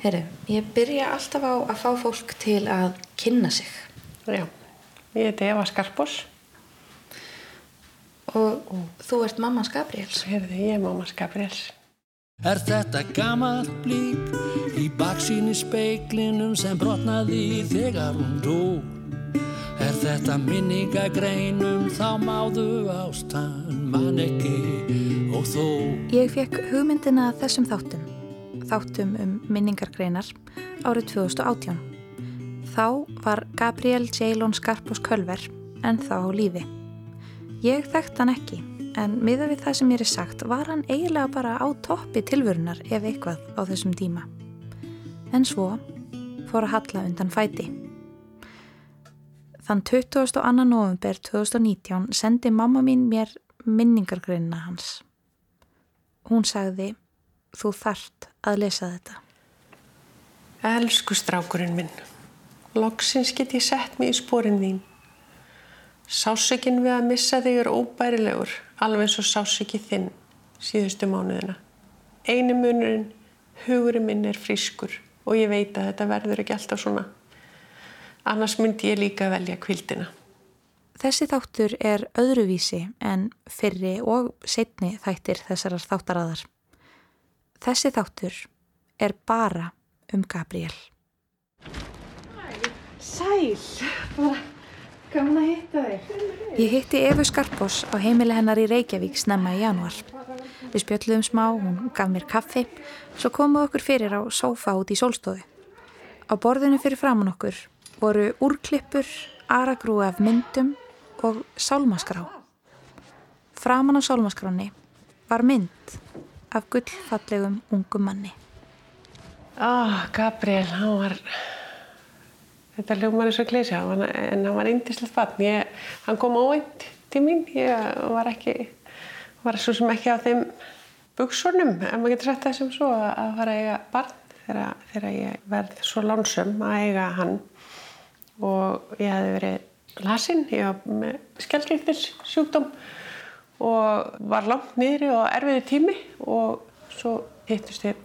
Herru, ég byrja alltaf á að fá fólk til að kynna sig. Já, ég heiti Eva Skarpos. Og þú ert mammans Gabriels. Herði, ég er mammas Gabriels. Er þetta gamalt blík í baksíni speiklinum sem brotnaði þegar hún dó? Er þetta minningagreinum þá máðu ástan mann ekki og þó? Ég fekk hugmyndina að þessum þáttum, þáttum um minningargreinar árið 2018. Þá var Gabriel Jailon Skarpos Kölver en þá lífi. Ég þekkt hann ekki en miða við það sem mér er sagt var hann eiginlega bara á toppi tilvörunar ef eitthvað á þessum tíma. En svo fór að halla undan fæti. Þann 22. november 2019 sendi mamma mín mér minningargreinina hans. Hún sagði, þú þart að lesa þetta. Elsku strákurinn minn, loksins get ég sett mig í spórin þín. Sásökinn við að missa þig er óbærilegur, alveg eins og sásöki þinn síðustu mánuðina. Einu munurinn, hugurinn minn er frískur og ég veit að þetta verður ekki alltaf svona. Annars myndi ég líka velja kvildina. Þessi þáttur er öðruvísi en fyrri og setni þættir þessarar þáttaraðar. Þessi þáttur er bara um Gabriel. Sæl, bara gaman að hitta þig. Ég hitti Efu Skarpos á heimili hennar í Reykjavík snemma í januar. Við spjöldluðum smá, hún gaf mér kaffi, svo komuð okkur fyrir á sófa út í sólstofu. Á borðinu fyrir framann okkur voru úrklippur, aragrúi af myndum og sálmaskrá. Framann á sálmaskráni var mynd af gullfallegum ungum manni. Ah, Gabriel, hann var, þetta hljómar er svo gleysi, en hann var eindislegt barn. Ég, hann kom óeint til mín, ég var ekki, var svo sem ekki á þeim buksunum, en maður getur sagt það sem svo að fara að eiga barn þegar, þegar ég verð svo lánsum að eiga hann. Og ég hefði verið lasinn, ég var með skjaldgiftis sjúkdóm og var langt niðri og erfiði tími og svo hittust við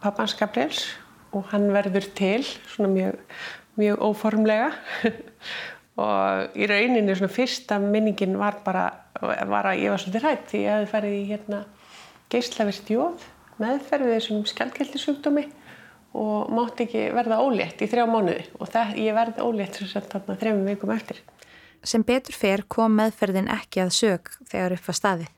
pappans Gabriels og hann verður til svona mjög, mjög óformlega og í rauninni svona fyrsta minningin var bara var að ég var svolítið hrætt því ég hefði farið í hérna geislaverst jóð meðferðið þessum skjaldkjöldsjúkdómi og mátti ekki verða ólétt í þrjá mánuði og það, ég verði ólétt þrejum vikum eftir. Sem betur fer kom meðferðin ekki að sög þegar upp var staðið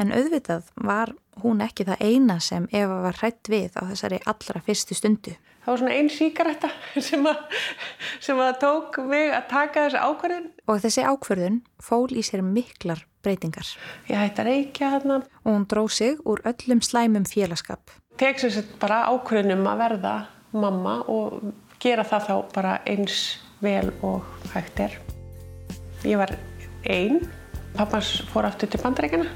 en auðvitað var hún ekki það eina sem Eva var hrætt við á þessari allra fyrstu stundu. Það var svona einn síkaretta sem, sem að tók mig að taka þessi ákvörðun. Og þessi ákvörðun fól í sér miklar breytingar. Ég hætti að reykja þarna. Og hún dróð sig úr öllum slæmum félagskap. Sér sett bara ákvörðunum að verða mamma og gera það þá bara eins vel og hægt er. Ég var einn. Pappans fór aftur til bandarækjana.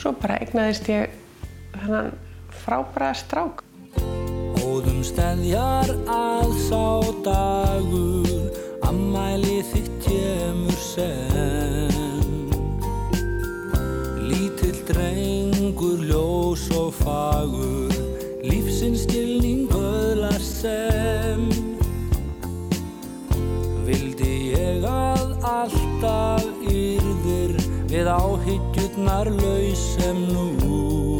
Svo bara egnaðist ég hennan frábæra strák. Óðum stæðjar að sá dagur, ammæli þitt kemur sem. Lítill drengur, ljós og fagur, lífsins skilning öðlar sem. Alltaf yrðir við áhyggjurnar laus sem nú.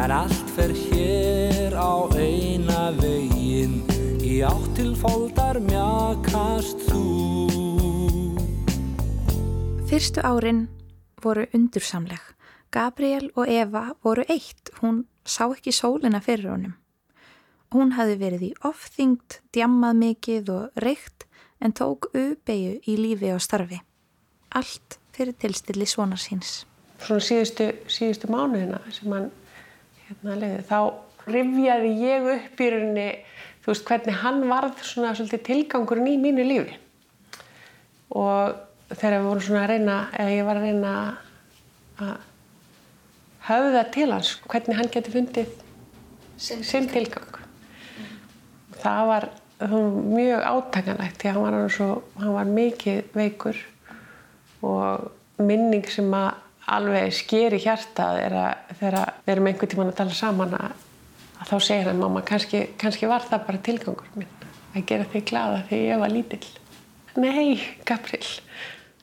En allt fer hér á eina veginn Í áttilfóldar mjakast þú Fyrstu árin voru undursamleg. Gabriel og Eva voru eitt. Hún sá ekki sólina fyrir honum. Hún hafði verið í ofþyngd, djammað mikið og reykt en tók uppeyju í lífi og starfi. Allt fyrir tilstilli svona síns. Svona síðustu, síðustu mánuðina sem hann hérna leiði, þá rifjaði ég upp í rauninni, þú veist, hvernig hann varð svona svolítið tilgangurinn í mínu lífi. Og þegar við vorum svona að reyna, eða ég var að reyna að höfða til hans, hvernig hann geti fundið sinn, tilgang. Var, það var mjög átakanlegt, því að hann var, svo, hann var mikið veikur og minning sem að alveg skeri hjartað er að þegar við erum einhvern tíman að tala saman að að þá segir hann mamma kannski, kannski var það bara tilgangur minn að gera þig glada þegar ég var lítill. Nei Gabriel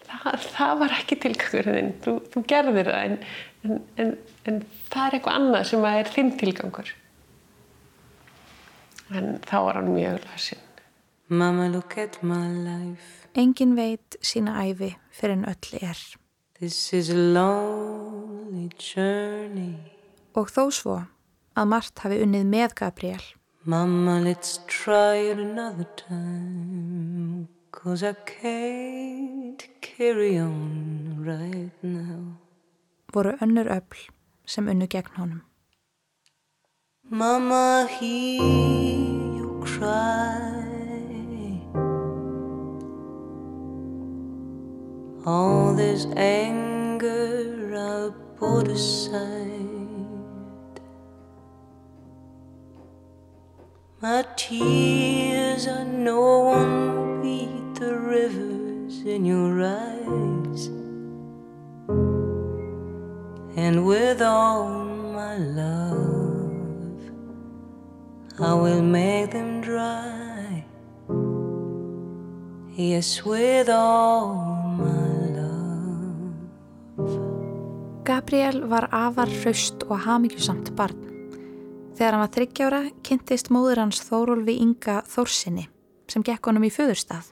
það, það var ekki tilgangur þinn. Þú, þú gerðir það en, en, en, en það er eitthvað annað sem er þinn tilgangur en þá var hann mjög lasinn. Mama look at my life. Engin veit sína æfi fyrir en öll er. This is a lonely journey. Og þó svo að Mart hafi unnið með Gabriel Mama let's try it another time Cause I can't carry on right now. Voru önnur öll sem unnu gegn honum. Mama hear you cry. All this anger I'll put aside. My tears I know won't beat the rivers in your eyes. And with all my love I will make them dry Yes, with all my love Gabriel var afar hraust og hamingjusamt barn. Þegar hann var þryggjára kynntist móður hans Þórólfi Inga Þórsinni sem gekk honum í föðurstað.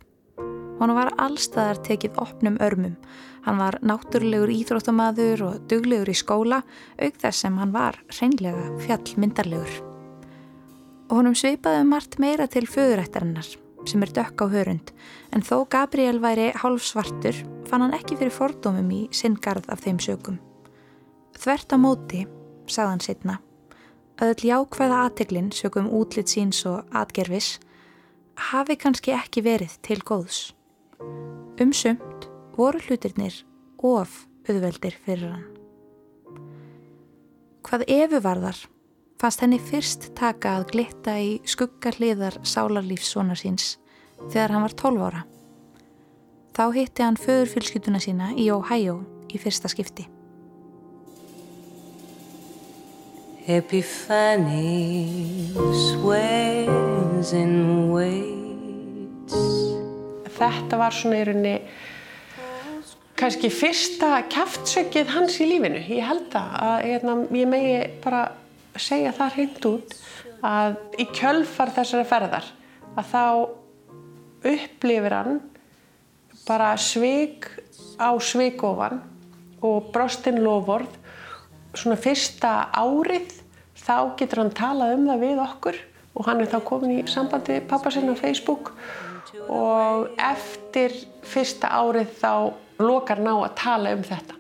Hann var allstaðar tekið opnum örmum. Hann var náttúrulegur íþróttamaður og duglegur í skóla auk þess sem hann var hreinlega fjallmyndarlegur. Og honum svipaði um margt meira til föðurættarinnar sem er dökk á hörund en þó Gabriel væri hálfsvartur fann hann ekki fyrir fordómum í sinngarð af þeim sökum. Þvert á móti, sagðan setna, að öll jákvæða aðteglinn sökum útlitt síns og atgerfis hafi kannski ekki verið til góðs. Umsumt voru hlutirnir of auðveldir fyrir hann. Hvað efu varðar fannst henni fyrst taka að glitta í skuggarliðar sálarlífssona síns þegar hann var 12 ára. Þá hitti hann föðurfylskutuna sína í Ohio í fyrsta skipti. Epiphany sways and waits þetta var svona í rauninni kannski fyrsta kjaftsökið hans í lífinu. Ég held það að hérna, ég megi bara segja það hreint út að í kjölfar þessara ferðar að þá upplifir hann bara svik á svikofan og brostinn lofvorð svona fyrsta árið þá getur hann talað um það við okkur og hann er þá komin í sambandi við pappa sinna á Facebook og eftir fyrsta árið þá lokar ná að tala um þetta.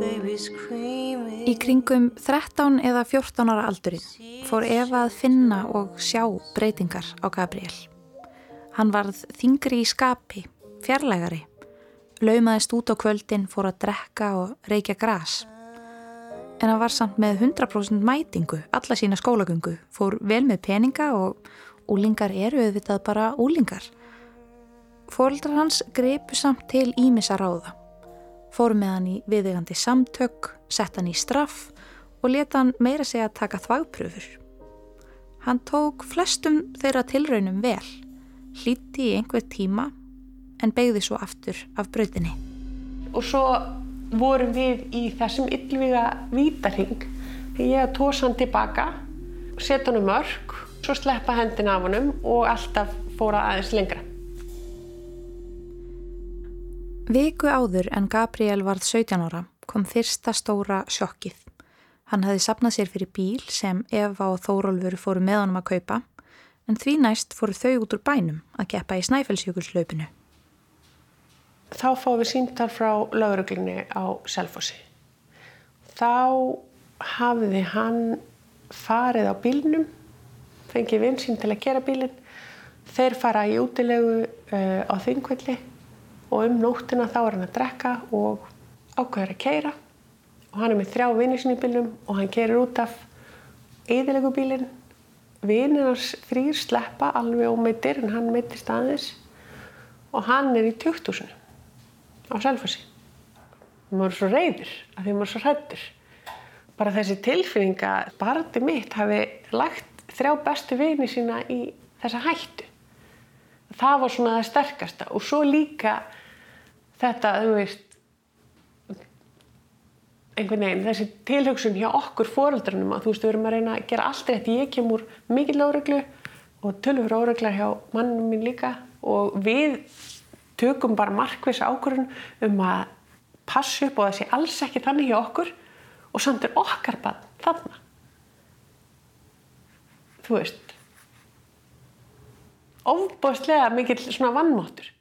Í kringum 13 eða 14 ára aldurinn fór Eva að finna og sjá breytingar á Gabriel. Hann varð þingri í skapi, fjarlægari, laumaðist út á kvöldin, fór að drekka og reykja gras. En hann var samt með 100% mætingu, alla sína skólagöngu, fór vel með peninga og úlingar eru auðvitað bara úlingar. Fóreldrar hans greipu samt til ímissa ráða. Fór með hann í viðegandi samtök, sett hann í straff og leta hann meira segja að taka þvagpröfur. Hann tók flestum þeirra tilraunum vel, hlíti í einhver tíma en beigði svo aftur af brautinni. Og svo vorum við í þessum yllvíga vítarhing. Ég tósa hann tilbaka, setja hann um mörg, svo sleppa hendina af honum og alltaf fóra aðeins lengra. Viku áður en Gabriel varð 17 ára kom fyrsta stóra sjokkið. Hann hafði sapnað sér fyrir bíl sem Eva og Þórólfur fóru með honum að kaupa en því næst fóru þau út úr bænum að keppa í Snæfellsjökulslaupinu. Þá fáum við síntar frá lauruglunni á Selfossi. Þá hafði hann farið á bílnum, fengið vinsinn til að gera bílinn. Þeir fara í útilegu uh, á þingvelli og um nóttina þá er hann að drekka og ákveður að keira. Og hann er með þrjá vinni sinni í bílnum og hann keirir út af eðilegu bílinn. Vinnirnars þrýr sleppa alveg ómeittir en hann meittist aðeins og hann er í tjúktúsinu á Selfossi. Maður er svo reyður af því maður er svo hrættur. bara þessi tilfinning að barndi mitt hafi lagt þrjá bestu vini sína í þessa hættu. Það var svona það sterkasta og svo líka þetta, þú veist, einhvern veginn, þessi tilhugsun hjá okkur fóröldrunum að þú veist, við erum að reyna að gera allt rétt. Ég kem úr mikil óreglu og tölfur óreglar hjá mannum mín líka og við tökum bara markvis ákvörðun um að passa upp og það sé alls ekki þannig hjá okkur og samt er okkar bann þarna. Þú veist, ofbóðslega mikill svona vannmáttur.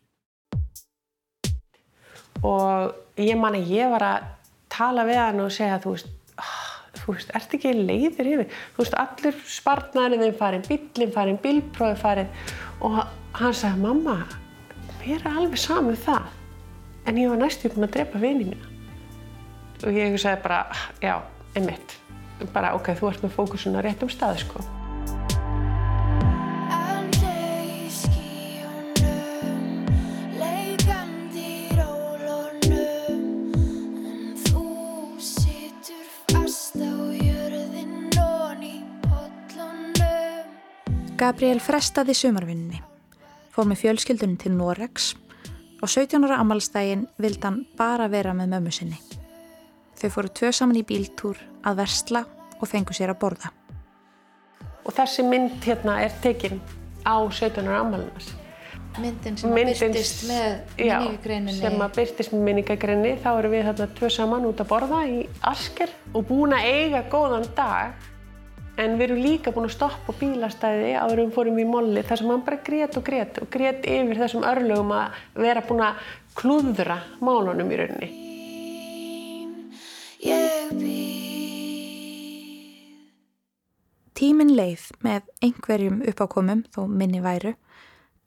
Og ég man að ég var að tala við hann og segja, þú veist, ah, þú veist, ert ekki leiðir yfir? Þú veist, allur spartnaðurinn þeim farin, bílinn farin, bílprófi farin og hann sagði, mamma, mér er alveg saman um það. En ég var næstu upp með að drepa vinið mína. Og ég sagði bara, já, einmitt. Bara, ok, þú ert með fókusun á réttum stað, sko. Gabriel frestaði sumarvinninni, fór með fjölskyldunum til Norex og 17 ára ammálstægin vildi hann bara vera með mömmu sinni. Þau fóru tvö saman í bíltúr að versla og fengu sér að borða. Og þessi mynd hérna er tekin á 17. ámælunas. Myndin sem að byrtist með minningagreininni. sem að byrtist með minningagreininni. Þá erum við þarna tvö saman út að borða í Asker og búin að eiga góðan dag. En við erum líka búin að stoppa bílastæði áður við fórum í molli þar sem hann bara grét og grét og grét yfir þessum örlögum að vera búin að klúðra málunum í rauninni. Tíminn leið með einhverjum uppákomum þó minni væru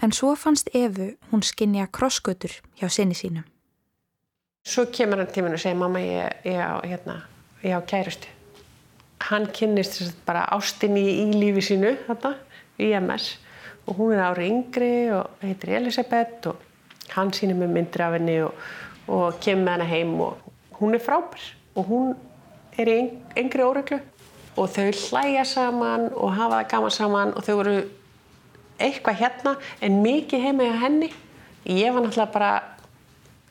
en svo fannst Efu hún skinja krossgötur hjá sinni sínum. Svo kemur hann tíminn og segir mamma ég, á, hérna, kærustu. Hann kynnist bara ástinni í lífi sínu þarna, í MS og hún er ári yngri og heitir Elisabeth og hann sýnir með myndir af henni og, og kemur með henni heim og hún er frábær. Og hún er í yng- yngri óreglu. Og þau hlæja saman og hafa það gaman saman og þau voru eitthvað hérna en mikið heima hjá henni. Ég var náttúrulega bara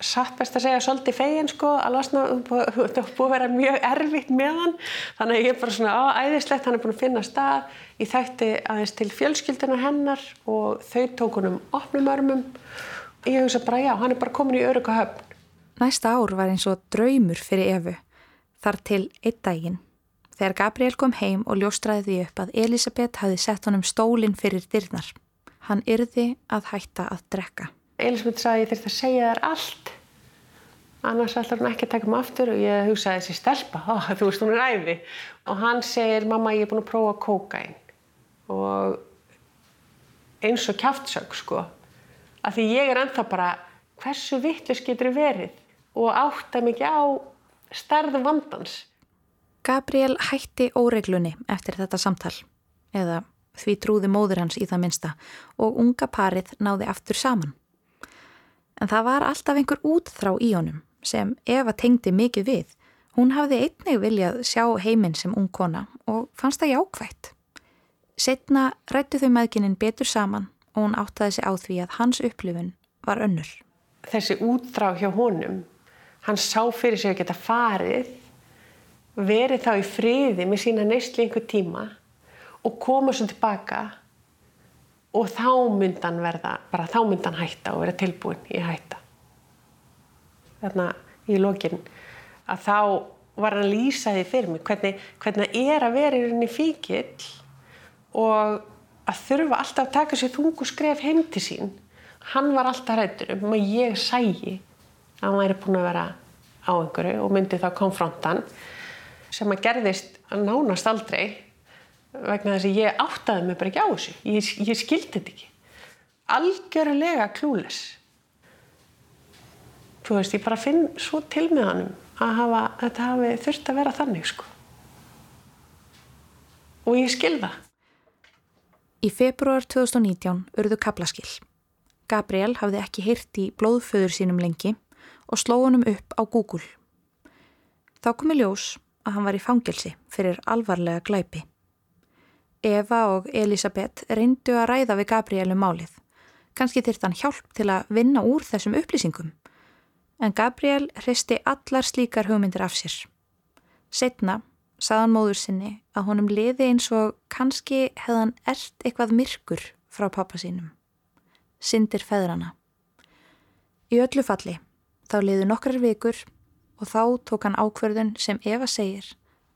satt best að segja svolítið fegin sko að losna, þetta búið að vera mjög erfitt með hann þannig að ég er bara svona á æðislegt, hann er búin að finna stað ég þekkti aðeins til fjölskylduna hennar og þau tók honum opnum örmum ég hugsa bara já, hann er bara komin í örygga höfn Næsta ár var eins og draumur fyrir Efu, þar til einn daginn. Þegar Gabriel kom heim og ljóstraði því upp að Elisabeth hafði sett honum stólinn fyrir dyrnar. Hann yrði að hætta að drekka. Elisabeth sagði ég þurfti að segja þér allt. Annars ætlar hún ekki að taka mig aftur og ég hugsaði þessi stelpa, ó, þú veist hún er æði. Og hann segir mamma ég er búin að prófa kókain og eins og kjaftsög sko. Af því ég er ennþá bara hversu vittlust getur verið? Og átta mikið á stærðum vandans. Gabriel hætti óreglunni eftir þetta samtal, eða því trúði móður hans í það minsta og unga parið náði aftur saman. En það var alltaf einhver útþrá í honum sem Eva tengdi mikið við. Hún hafði einnig viljað sjá heiminn sem ung kona og fannst það jákvætt. Setna rættu þau maðgininn betur saman og hún áttaði sig á því að hans upplifun var önnur. þessi útdrag hjá honum hann sá fyrir sig að geta farið verið þá í friði með sína neysli einhver tíma og koma svo tilbaka og þá myndi hann verða bara þá myndi hann hætta og vera tilbúin í að hætta. Þarna í lokin að þá var hann að lýsa því fyrir mig hvernig, hvernig er að vera í rauninni fíkill og að þurfa alltaf að taka sér þungu skref heim til sín. Hann var alltaf hrættur um að ég sægi að hann væri búin að vera á einhverju og myndi þá konfronta hann sem að gerðist nánast aldrei vegna þess að ég áttaði mig bara ekki á þessu ég, ég skildi þetta ekki algjörlega klúles þú veist, ég bara finn svo til með hann að hafa, þetta hafi þurft að vera þannig sko og ég skil það Í februar 2019 urðu kaplaskil. Gabriel hafði ekki heyrt í blóðföður sínum lengi og sló honum upp á Google. Þá komi ljós að hann var í fangelsi fyrir alvarlega glæpi. Eva og Elisabeth reyndu að ræða við Gabriel um málið. Kanski þyrst hann hjálp til að vinna úr þessum upplýsingum. En Gabriel hristi allar slíkar hugmyndir af sér. Setna saðan móður sinni að honum liði eins og kannski hefðan ert eitthvað myrkur frá pappa sínum. Sindir feðrana. Í öllu falli þá liðu nokkrar vikur og þá tók hann ákverðun sem Eva segir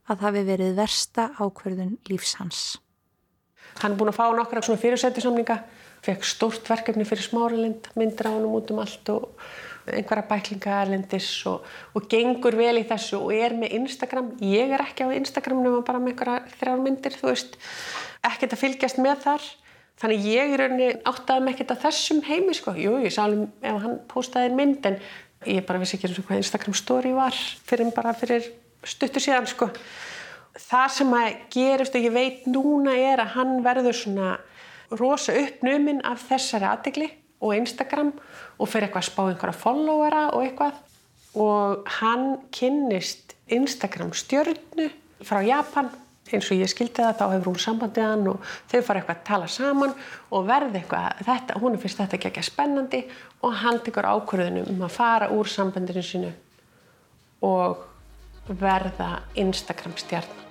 að hafi verið versta ákverðun lífs hans. Hann er búin að fá nokkra svona fyrirsættisamlinga, fekk stórt verkefni fyrir smáralind, myndir á hann út um allt og einhverja bæklinga erlendis og, og gengur vel í þessu og er með Instagram. Ég er ekki á Instagram nema bara með einhverja þrjár myndir, þú veist, ekkert að fylgjast með þar. Þannig ég er rauninni áttaði með ekkert að þessum heimi, sko. Jú, ég sá alveg ef hann postaði einn mynd en ég bara vissi ekki eins og hvað Instagram story var fyrir bara fyrir stuttu síðan, sko það sem að gerist og ég veit núna er að hann verður svona rosa uppnuminn af þessari aðdegli og Instagram og fyrir eitthvað að spá einhverja followera og eitthvað. Og hann kynnist Instagram stjörnu frá Japan. Eins og ég skildi það, þá hefur hún sambandið hann og þau fara eitthvað að tala saman og verði eitthvað, þetta, hún finnst þetta ekki ekki spennandi og hann tekur ákvörðunum um að fara úr sambandinu sinu og verða Instagram stjarn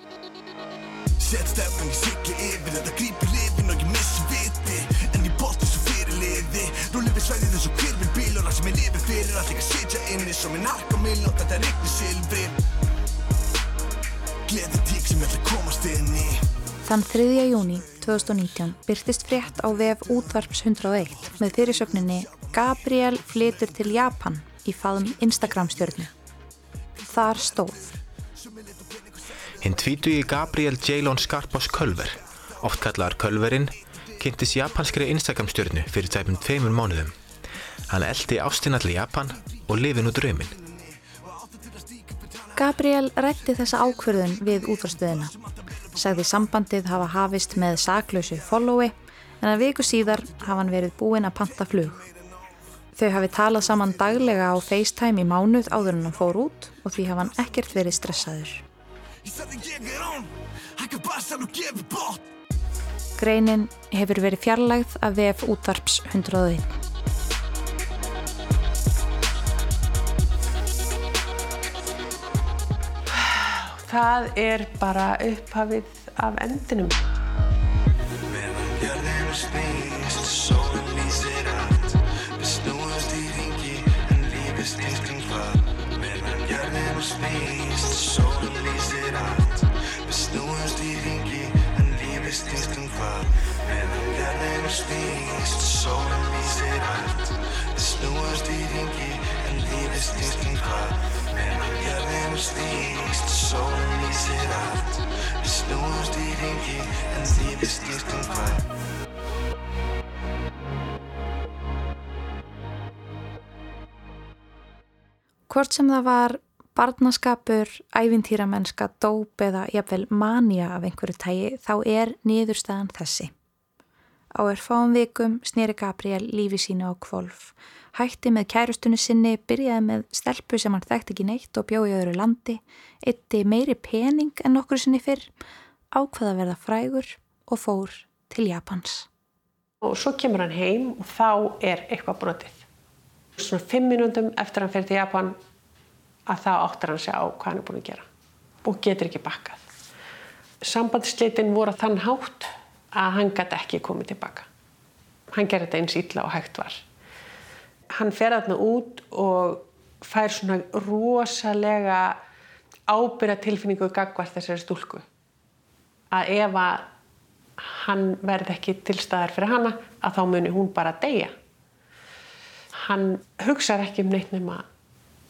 Sett stefnum, ég sigli yfir Þetta grýpir lifin og ég missi viti En ég bótti svo fyrir liði Rúli við svæðið eins og kvirfin bíl Og það sem ég lifi fyrir ekki að sitja inni Svo minn arka minn og þetta regni silfri Gleði tík sem ég ætla að komast inn í Þann 3. júni 2019 byrtist frétt á vef útvarps 101 með fyrirsögninni Gabriel flytur til Japan í faðum Instagram stjórnu. Þar stóð Hinn tvítugi Gabriel Jalon Skarpos Kölver, oft kallar Kölverinn, kynntist japanskri Instagram-stjörnu fyrir tæpum tveimur mánuðum. Hann eldi ástina til Japan og lifi nú drauminn. Gabriel rætti þessa ákverðun við útvarstöðina. Sagði sambandið hafa hafist með saklausu followi en að viku síðar hafa hann verið búinn að panta flug. Þau hafi talað saman daglega á FaceTime í mánuð áður en hann fór út og því hafa hann ekkert verið stressaður. Greinin hefur verið fjarlægð af VF útvarps 101. Það er bara upphafið af endinum. Snýst Sólinn lýsir allt Við snúast í ringi En lífið snýst um hvað Meðan jörðinu snýst Sólinn lýsir allt Við snúast í ringi En lífið snýst um hvað Hvort sem það var barnaskapur, ævintýramennska, dóp eða jafnvel manja af einhverju tægi þá er niðurstaðan þessi. Á erfáum vikum snýri Gabriel lífi sínu á kvolf. Hætti með kærustunni sinni, byrjaði með stelpu sem hann þekkt ekki neitt og bjóði öðru landi, eitti meiri pening en okkur sinni fyrr, ákvaða að verða frægur og fór til Japans. Og svo kemur hann heim og þá er eitthvað brotið. Svona fimm minúndum eftir hann fer til Japan að þá áttar hann sig á hvað hann er búin að gera og getur ekki bakkað. Sambandsleitin voru þann hátt að hann gæti ekki komið tilbaka. Hann gerði þetta eins ítla og hægt var. Hann fer aðna út og fær svona rosalega ábyrja tilfinningu gagvart þessari stúlku. Að ef að hann verði ekki til staðar fyrir hana, að þá muni hún bara deyja. Hann hugsaði ekki um neitt nema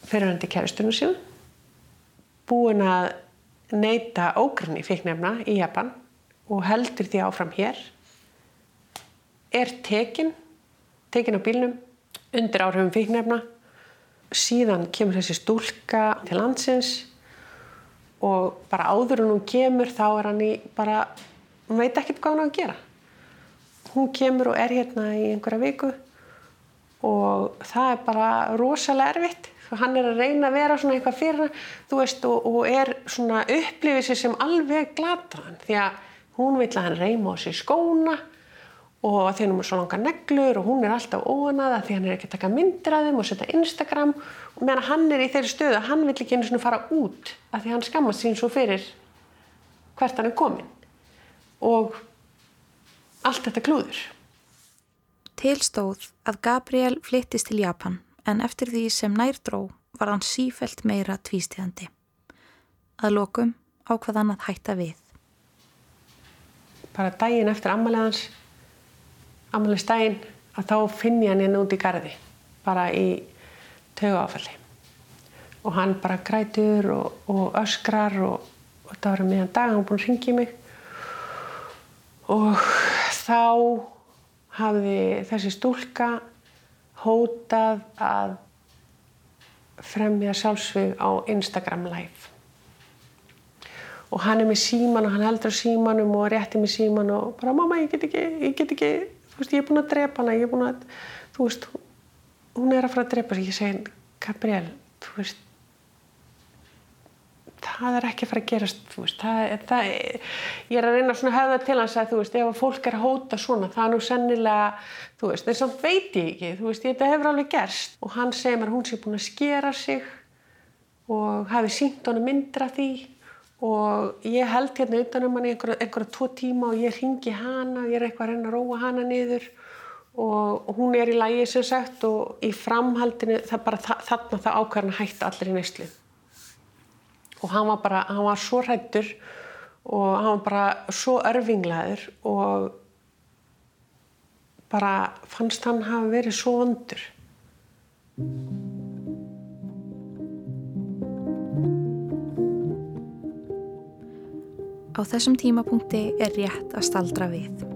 fyrir hann til kæristunum sín. Búin að neyta ógrinni fíknefna í Japan og heldur því áfram hér er tekin tekin á bílnum undir áhrifum fíknefna síðan kemur þessi stúlka til landsins og bara áður en hún kemur þá er hann í bara hún veit ekkert hvað hann á að gera. Hún kemur og er hérna í einhverja viku og það er bara rosalega erfitt. Hann er að reyna að vera svona eitthvað fyrir hann veist og, og er svona upplifið sér sem alveg glataðan því að hún vill að hann reyma á sér skóna og því hann er svo langa neglur og hún er alltaf óanaða því hann er ekki að taka myndir að þeim og setja Instagram og meðan hann er í þeirri stöðu að hann vill ekki einu svona fara út af því hann skammast sín svo fyrir hvert hann er komin og allt þetta klúður. Tilstóð að Gabriel flyttist til Japan en eftir því sem nærdró var hann sífelt meira tvístíðandi. Að lokum ákvað hann að hætta við. Bara daginn eftir ammaliðans, ammaliðsdaginn, að þá finn ég hann hérna út í gardi, bara í töguáfalli. Og hann bara grætur og, og öskrar og, og þetta var meðan dag, hann búinn að ringja mig. Og þá hafði þessi stúlka hótað að fremja sjálfsvig á Instagram live og hann er með síman og hann heldur símanum og rétti með síman og bara mamma ég get ekki, ég get ekki þú veist ég er búin að drepa hana ég er búin að, þú veist hún er að fara að drepa sig, ég segi Gabriel, þú veist það er ekki að fara að gerast veist, það, það, ég er að reyna að höfða til hans að þú veist, ef að fólk er að hóta svona, það er nú sennilega þú veist, en samt veit ég ekki þú veist, þetta hefur alveg gerst. Og hann segir mér hún sé búin að skera sig og hafi sínt honum myndra því og ég held hérna utanum hann í einhverja, einhverja tvo tíma og ég ringi hana, ég er eitthvað að reyna að róa hana niður. Og hún er í lægi sem sagt og í framhaldinu það bara þarna það ákvæðan hætti allir í neyslu. Og hann var bara, hann var svo hrættur og hann var bara svo örfinglaður og bara fannst hann hafa verið svo vondur Á þessum tímapunkti er rétt að staldra við.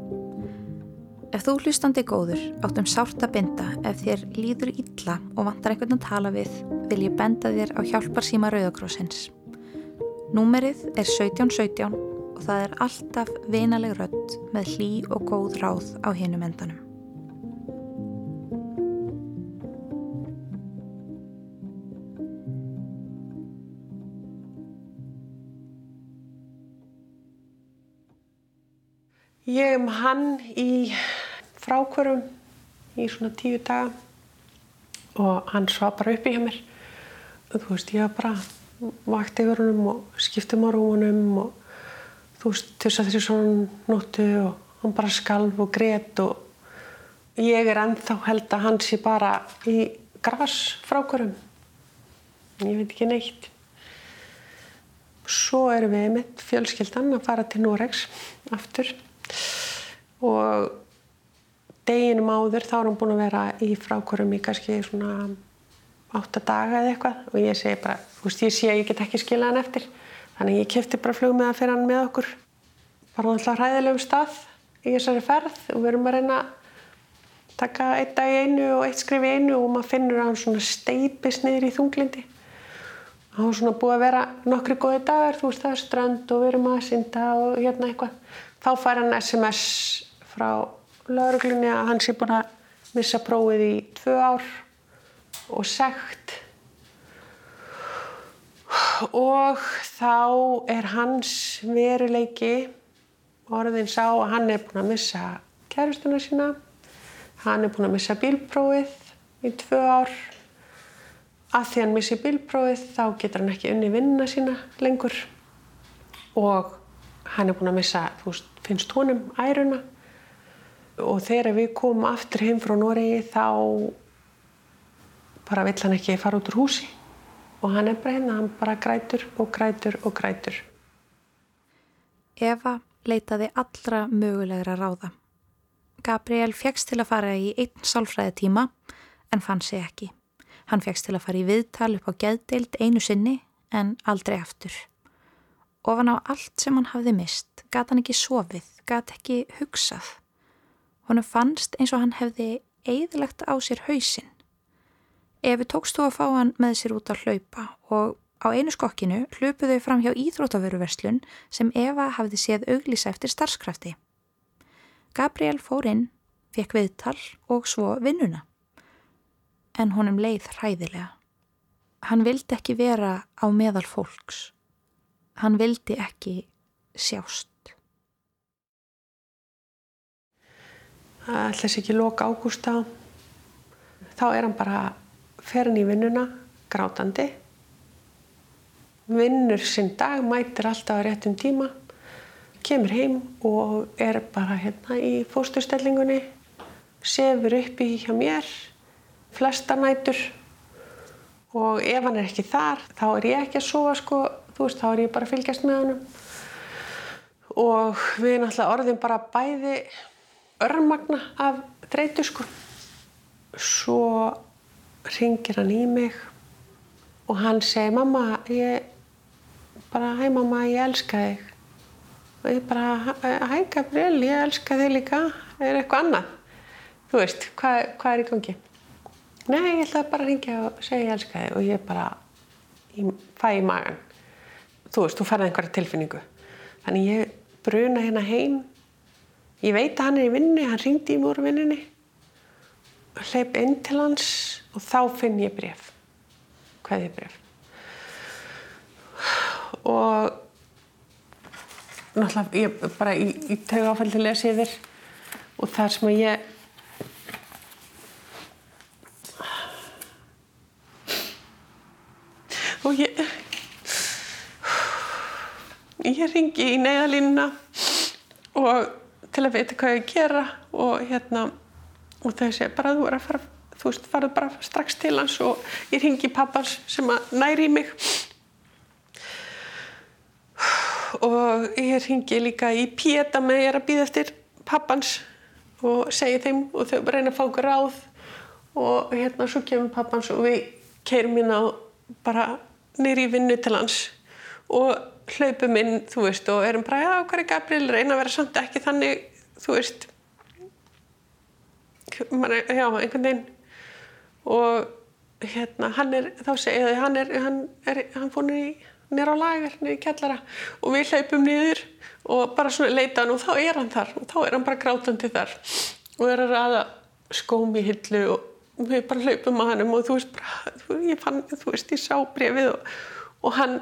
Ef þú hlustandi góður áttum sárt að binda ef þér líður illa og vantar einhvern að tala við, vil ég benda þér á hjálparsíma Rauðakrósins. Númerið er 1717 og það er alltaf vinaleg rött með hlý og góð ráð á hinum endanum. Ég um hann í frákvörum í svona tíu daga og hann svaf bara upp í hjá mér. Þú veist, ég var bara vakt yfir honum og skiptum á rúmunum og þú veist, þess að þessi svona nóttu og hann bara skalf og gret og ég er ennþá held að hann sé bara í gras frákvörum. Ég veit ekki neitt. Svo erum við mitt fjölskyldan að fara til Noregs aftur og deginum áður þá er hann búin að vera í frákvörum í kannski svona átta daga eða eitthvað. Og ég segi bara, þú veist ég sé að ég get ekki skilað hann eftir. Þannig ég kefti bara flug með að fyrir hann með okkur. Bara alltaf hræðilegum stað í þessari ferð og við erum að reyna að taka eitt dag í einu og eitt skrif í einu og maður finnur að hann svona steipis niður í þunglindi og hann svona búið að vera nokkri góði dagar, þú veist það er strand og við erum að synda og hérna eitthvað. Þá fær hann SMS frá lauruglunni að hann sé búin að missa prófið í tvö ár og segt og þá er hans veruleiki orðin sá að hann er búin að missa kærustuna sína. Hann er búin að missa bílprófið í tvö ár. Að því hann missi bílprófið þá getur hann ekki unni vinnuna sína lengur. Og hann er búin að missa, þú finnst honum æruna og þegar við komum aftur heim frá Noregi þá bara vill hann ekki fara út úr húsi og hann er bara hérna, hann bara grætur og grætur og grætur. Eva leitaði allra mögulegra ráða. Gabriel fegst til að fara í einn sálfræði tíma en fann sig ekki. Hann fegst til að fara í viðtal upp á geðdeild einu sinni en aldrei aftur. Ofan á allt sem hann hafði mist, gat hann ekki sofið, gat ekki hugsað. Honum fannst eins og hann hefði eigðilegt á sér hausinn. Efi tókst þú að fá hann með sér út að hlaupa og á einu skokkinu hlupuðu þau fram hjá íþróttaveruverslun sem Eva hafði séð auglýsa eftir starfskrafti. Gabriel fór inn, fekk viðtal og svo vinnuna. En honum leið hræðilega. Hann vildi ekki vera á meðal fólks. Hann vildi ekki sjást. Ætla sér ekki loka ágústa. Þá er hann bara ferin í vinnuna, grátandi. Vinnur sinn dag, mætir alltaf á réttum tíma. Kemur heim og er bara hérna í fósturstellingunni. Sefur upp í hjá mér, flesta nætur. Og ef hann er ekki þar, þá er ég ekki að sofa sko. Þú veist, þá er ég bara að fylgjast með honum. Og við erum alltaf orðin bara bæði örmagna af þreytu sko. Svo ringir hann í mig og hann segir mamma, ég bara, hæ mamma, ég elska þig. Og ég bara, hæ Gabriel, ég elska þig líka, er eitthvað annað? Þú veist, hvað, hvað er í gangi? Nei, ég ætla bara að ringja og segja ég elska þig og ég bara ég fæ í magan. Þú veist, þú færði einhverja tilfinningu. Þannig ég bruna hérna heim Ég veit að hann er í vinnu, hann ringdi í mér úr vinninni, hleyp inn til hans og þá finn ég bref, hvað er bref. Og náttúrulega ég bara í, í tegu áfældi lesi yfir og þar sem að ég og ég ég ringi í neyðalínuna og til að vita hvað ég gera og hérna og þau segja bara þú er að fara þú veist, farðu bara strax til hans og ég ringi pappans sem að næri í mig. Og ég ringi líka í Péta með ég er að býða eftir pappans og segi þeim og þau reyna að fá okkur ráð. Og hérna svo kemur pappans og við keirum á bara nýri í vinnu til hans. Og hlaupum inn, þú veist, og erum bara, já, hvað er Gabriel, reyna að vera samt ekki þannig, þú veist, man, já, einhvern veginn. Og hérna, hann er, þá segja þau, hann er, hann er, hann fór nýra á lagar, nýra í kjallara. Og við hlaupum niður og bara svona leita hann og þá er hann þar og þá er hann bara grátandi þar. Og er að ræða skóm í hillu og við bara hlaupum að hannum og þú veist bara, ég fann, þú veist, ég sá brefið og, og hann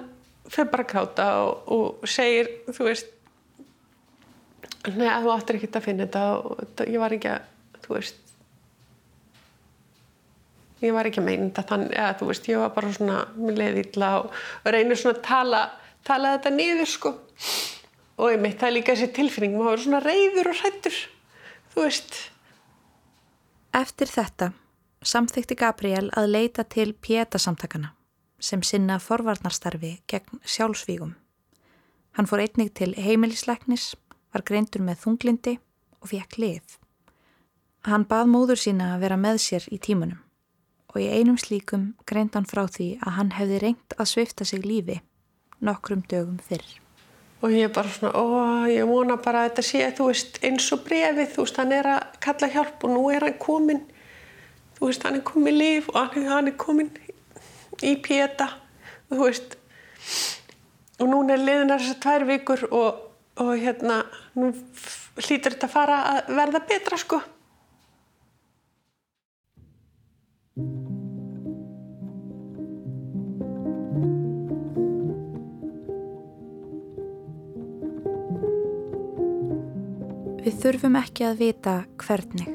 fyrir bara að gráta og, og segir, þú veist neða, þú áttir ekki að finna þetta og ég var ekki að, þú veist ég var ekki að meina þetta þannig, eða þú veist, ég var bara svona með leiðilla og, og reynir svona að tala tala þetta niður, sko. Og ég mitt, það líka þessi tilfinning maður verður svona reyður og hrættur þú veist. Eftir þetta samþykti Gabriel að leita til Pieta-samtakana sem sinna forvarnarstarfi gegn sjálfsvígum. Hann fór einnig til heimilisleiknis, var greindur með þunglindi og fekk lið. Hann bað móður sína að vera með sér í tímunum og í einum slíkum greind hann frá því að hann hefði reynt að svifta sig lífi nokkrum dögum fyrr. Og ég er bara svona, ó, ég vona bara að þetta sé, þú veist, eins og brefið, þú veist, hann er að kalla hjálp og nú er hann komin, þú veist, hann er komin líf og hann er komin í Péta þú veist og núna er liðinar þessar tvær vikur og, og hérna nú hlýtur þetta að fara að verða betra sko Við þurfum ekki að vita hvernig.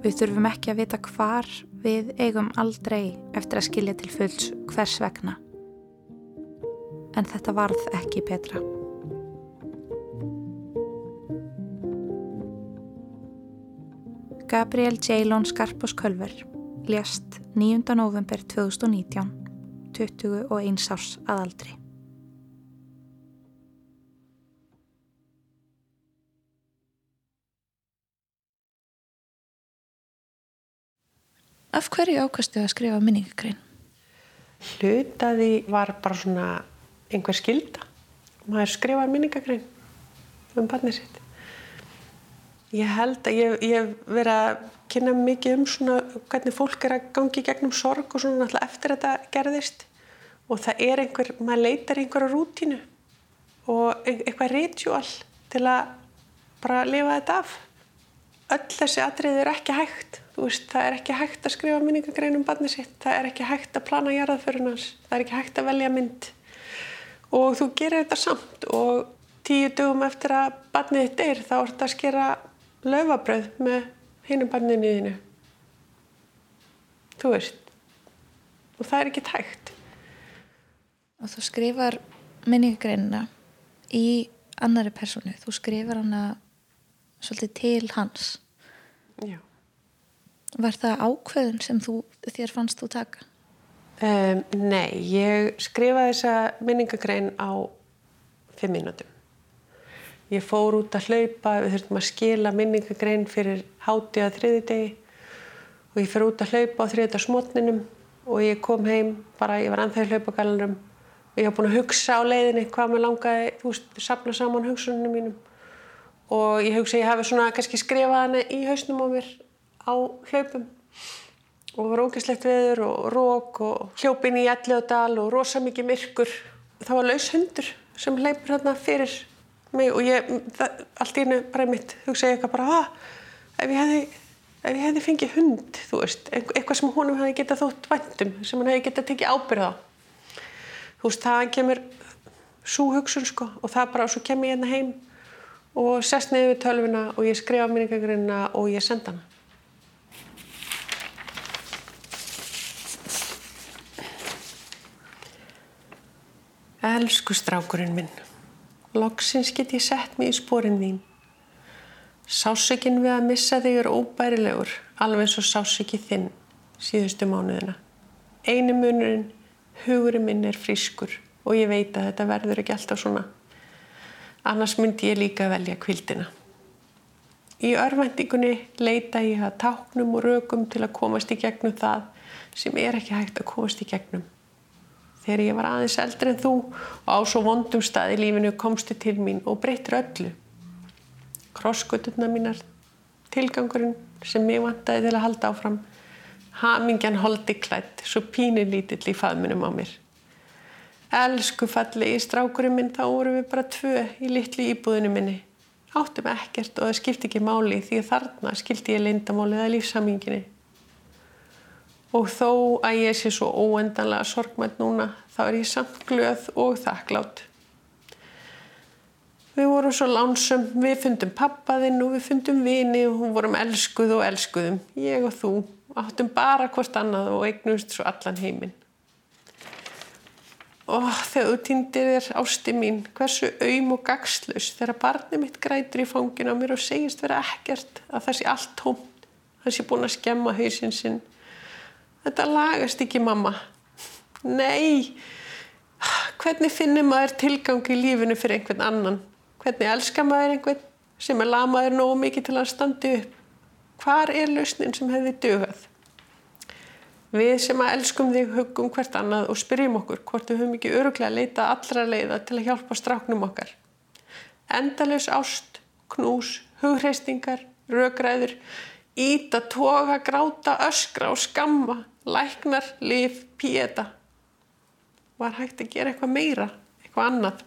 Við þurfum ekki að vita hvar við eigum aldrei eftir að skilja til fulls hvers vegna. En þetta varð ekki betra. Gabriel Jaylon Skarpos Kölver lést 9. november 2019, 21 árs aðaldri. Af hverju ákastu að skrifa minningagrein? Hlutaði var bara svona einhver skilda. Maður skrifaði minningagrein um barnið sitt. Ég held að ég, ég verið að kynna mikið um svona hvernig fólk er að gangi gegnum sorg og svona alltaf eftir þetta gerðist. Og það er einhver, maður leitar einhverja rútínu og eitthvað ritual til að bara lifa þetta af. Öll þessi atrið er ekki hægt veist, það er ekki hægt að skrifa minningagrein um barni sitt, það er ekki hægt að plana jarðaförun hans, það er ekki hægt að velja mynd og þú gerir þetta samt og tíu dögum eftir að barnið þitt er þá er þetta að skera laufabröð með hinu barninu þínu. Þú veist, og það er ekki hægt. Og þú skrifar minningagreinina í annari personu. Þú skrifar hana svolítið til hans. Já. Var það ákveðun sem þú, þér fannst þú taka? Um, nei, ég skrifaði þessa minningagrein á fimm mínútum. Ég fór út að hlaupa, við þurftum að skila minningagrein fyrir háti að þriði degi og ég fyrir út að hlaupa á þriðdags smotninum og ég kom heim, bara ég var ennþá í hlaupagalunum og ég var búin að hugsa á leiðinni hvað mér langaði, þú veist, sapna saman hugsunum mínum og ég hugsa ég hafi svona kannski skrifað hana í hausnum á mér á hlaupum og var ógæslegt veður og rók og hljópin í Elliðadal og rosa mikið myrkur. Það var laus hundur sem hleypur þarna fyrir mig og ég, það, allt í hennu bara mitt hugsa ég eitthvað bara, ah, ef ég hefði, ef ég hefði fengið hund, þú veist, eitthvað sem honum hefði getað þótt væntum, sem hann hefði getað tekið ábyrð á. Þú veist, það kemur svo hugsun sko og það bara, og svo kem ég hérna heim og sest niður við tölvuna og ég skrifa minningagreinina og ég senda hana. Elsku strákurinn minn, loksins get ég sett mig í spórin þín. Sásökinn við að missa þig er óbærilegur, alveg eins og sásökið þinn síðustu mánuðina. Einu munurinn, hugurinn minn er frískur og ég veit að þetta verður ekki alltaf svona. Annars myndi ég líka velja kvildina. Í örvendingunni leita ég að táknum og rökum til að komast í gegnum það sem er ekki hægt að komast í gegnum. Þegar ég var aðeins eldri en þú og á svo vondum stað í lífinu komstu til mín og breytir öllu. Krossgöturna mínar, tilgangurinn sem ég vantaði til að halda áfram, hamingjan holdi klætt, svo pínulítill í faðminum á mér. Elsku fallegi strákurinn minn, þá vorum við bara tvö í litlu íbúðinu minni. Áttum ekkert og það skipti ekki máli því að þarna skildi ég lindamálið að lífsaminginni. Og þó að ég sé svo óendanlega sorgmætt núna, þá er ég samt glöð og þakklátt. Við vorum svo lánsum, við fundum pappaðinn og við fundum vini og vorum elskuð og elskuðum. Ég og þú áttum bara hvort annað og eignumst svo allan heiminn. Og þegar þú týndir þér ásti mín, hversu auðm og gagslaus þegar barnið mitt grætur í fangin á mér og segist vera ekkert að það sé allt tómt, það sé búin að skemma hausinn sinn. Þetta lagast ekki mamma. Nei, hvernig finnir maður tilgang í lífinu fyrir einhvern annan? Hvernig elskar maður einhvern sem er lamaður nógu mikið til að standi upp? Hvar er lausnin sem hefði dögað? Við sem að elskum þig hugum hvert annað og spyrjum okkur hvort við höfum ekki öruglega að leita allra leiða til að hjálpa stráknum okkar. Endalus ást, knús, hugreistingar, rögræður, íta, toga, gráta, öskra og skamma, læknar, lif, píeta. Var hægt að gera eitthvað meira, eitthvað annað.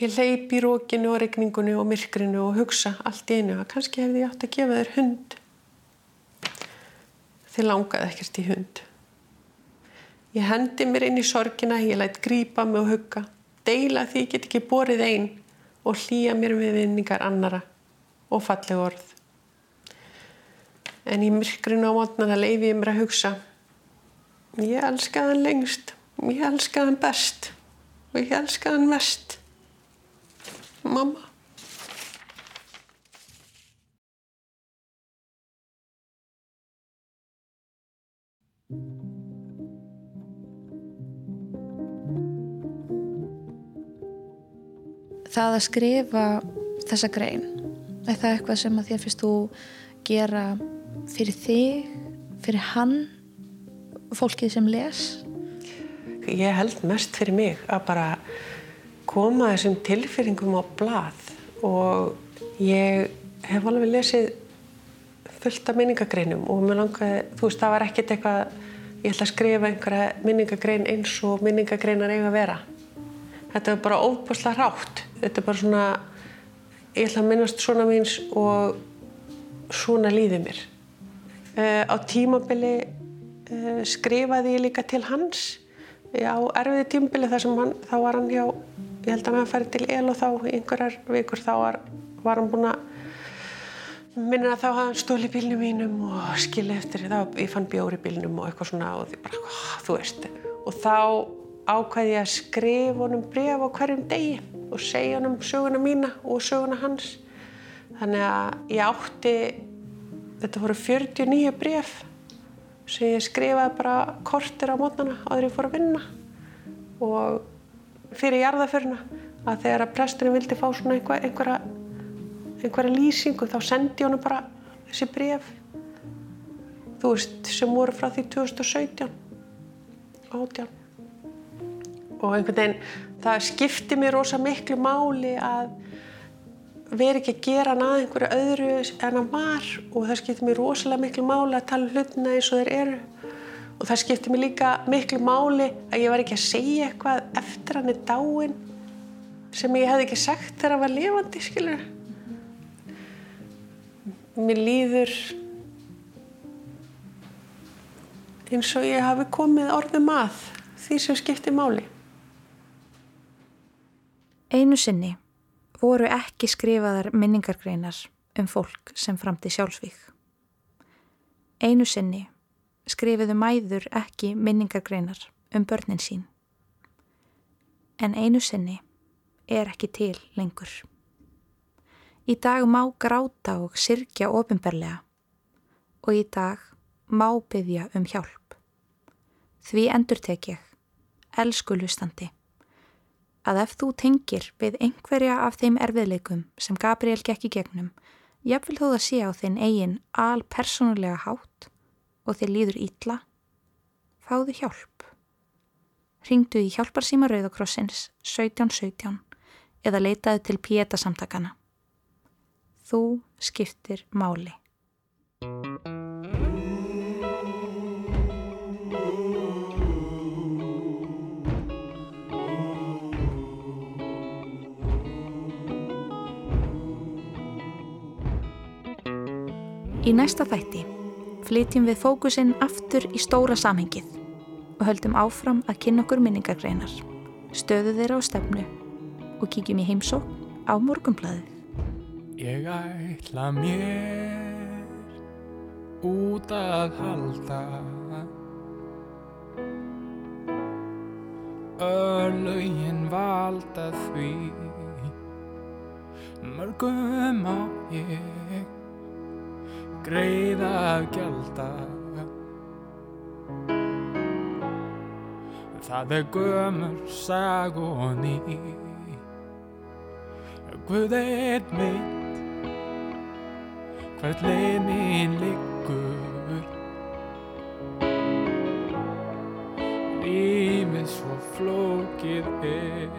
Ég leip í rókinu og regningunni og myrkrinu og hugsa allt í einu að kannski hefði ég átt að gefa þér hund. Þið langaði ekkert í hund. Ég hendi mér inn í sorgina, ég lætt grípa mig og hugga, deila því ég get ekki borið einn og hlýja mér við vinningar annara og falleg orð. En í myrkrinu á mótnana leiði ég mér að hugsa, ég elskaði hann lengst, ég elskaði hann best og ég elskaði hann mest. Mamma. Það að skrifa þessa grein, er það eitthvað sem að þér finnst þú gera fyrir þig, fyrir hann, fólkið sem les? Ég held mest fyrir mig að bara koma þessum tilfyringum á blað og ég hef alveg lesið fullt af minningagreinum og mér langaði, þú veist, það var ekkert eitthvað, ég ætla að skrifa einhverja minningagrein eins og minningagreinar eiga að vera. Þetta er bara óbúslega rátt. Þetta er bara svona, ég ætla að minnast svona míns og svona líði mér. Uh, á tímabili uh, skrifaði ég líka til hans. Á erfiði tímabili þar sem hann, þá var hann hjá, ég held að hann færi til el og þá í einhverjar vikur þá var, var hann búinn að minna að þá hafði hann stóli bílnum mínum og skilja eftir þá, ég fann bjóri bílnum og eitthvað svona og því bara, oh, þú veist og þá ákvæði ég að skrifa honum bref á hverjum degi og segja honum söguna mína og söguna hans. Þannig að ég átti þetta voru 49 bref sem ég skrifaði bara kortir á mótnana áður ég fór að vinna og fyrir jarðaförna að þegar að presturinn vildi fá svona einhver, einhverja, einhverja lýsingu þá sendi honum bara þessi bref þú veist sem voru frá því 2017 átján. Og einhvern veginn það skipti mér rosa miklu máli að vera ekki að gera hann að einhverju öðru en hann var og það skipti mér rosalega miklu máli að tala um hlutina eins og þeir eru. Og það skipti mér líka miklu máli að ég var ekki að segja eitthvað eftir hann er dáin sem ég hef ekki sagt þegar hann var lifandi skilur mér líður eins og ég hafi komið orðum að því sem skipti máli. Einu sinni voru ekki skrifaðar minningargreinar um fólk sem framti sjálfsvík. Einu sinni skrifiðu mæður ekki minningargreinar um börnin sín. En einu sinni er ekki til lengur. Í dag má gráta og sirkja ofinberlega og í dag má byggja um hjálp. Því endur tek ég, elsku lustandi að ef þú tengir við einhverja af þeim erfiðleikum sem Gabriel gekk í gegnum, jafnvel þú það sé á þinn eigin alpersonulega hátt og þér líður ítla, fáðu hjálp. Ringdu í hjálparsýma Rauðakrossins 1717 eða leitaðu til Pieta samtakana. Þú skiptir máli. Í næsta þætti flytjum við fókusinn aftur í stóra samhengið og höldum áfram að kynna okkur minningargreinar, stöðu þeirra á stefnu og kíkjum í heimsók á morgumblaðið. Ég ætla mér út að halda Örlögin valda því Mörgum á ég greiða af gjalda. Það er gömur sag og ný Guð eitt mitt. Hvert leið mín liggur. Lífið svo flókið er.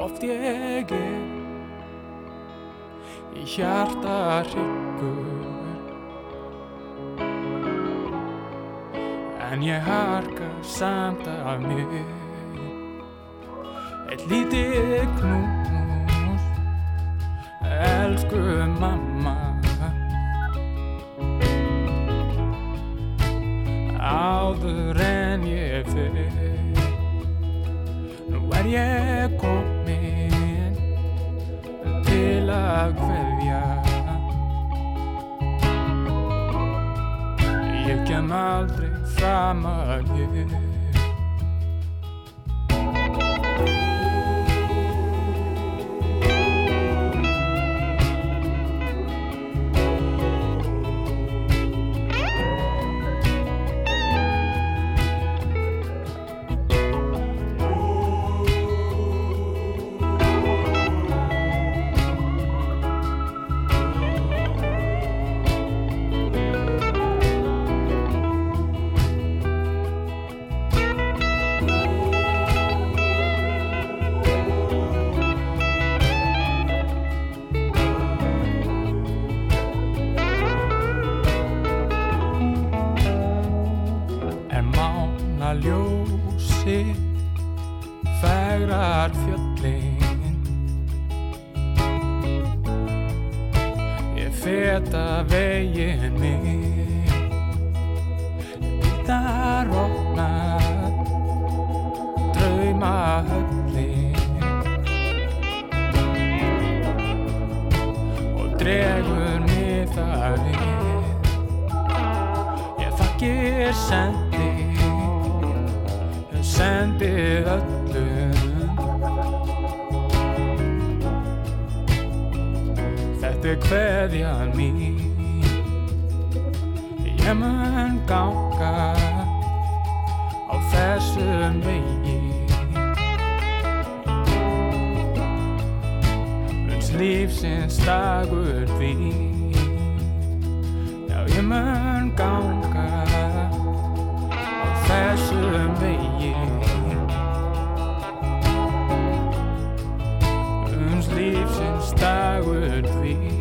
Oft ég er í hjarta hryggur. En ég harka samt af mér. Eitt lítið knús Elsku mamma. Áður en ég fyrir Nú er ég komin til að hverja aldrei fram að ég ljósi fegrar fjöllin. Ég feta veginn mig Þar opnar drauma höllin og dregur mig þar við Ég þakkir sendi sendi öllum. Þetta er hverjan mín. Ég mun ganga á þessum vegi. Uns lífsins dagur því Já, ég mun ganga á þessum vegi Since I would be.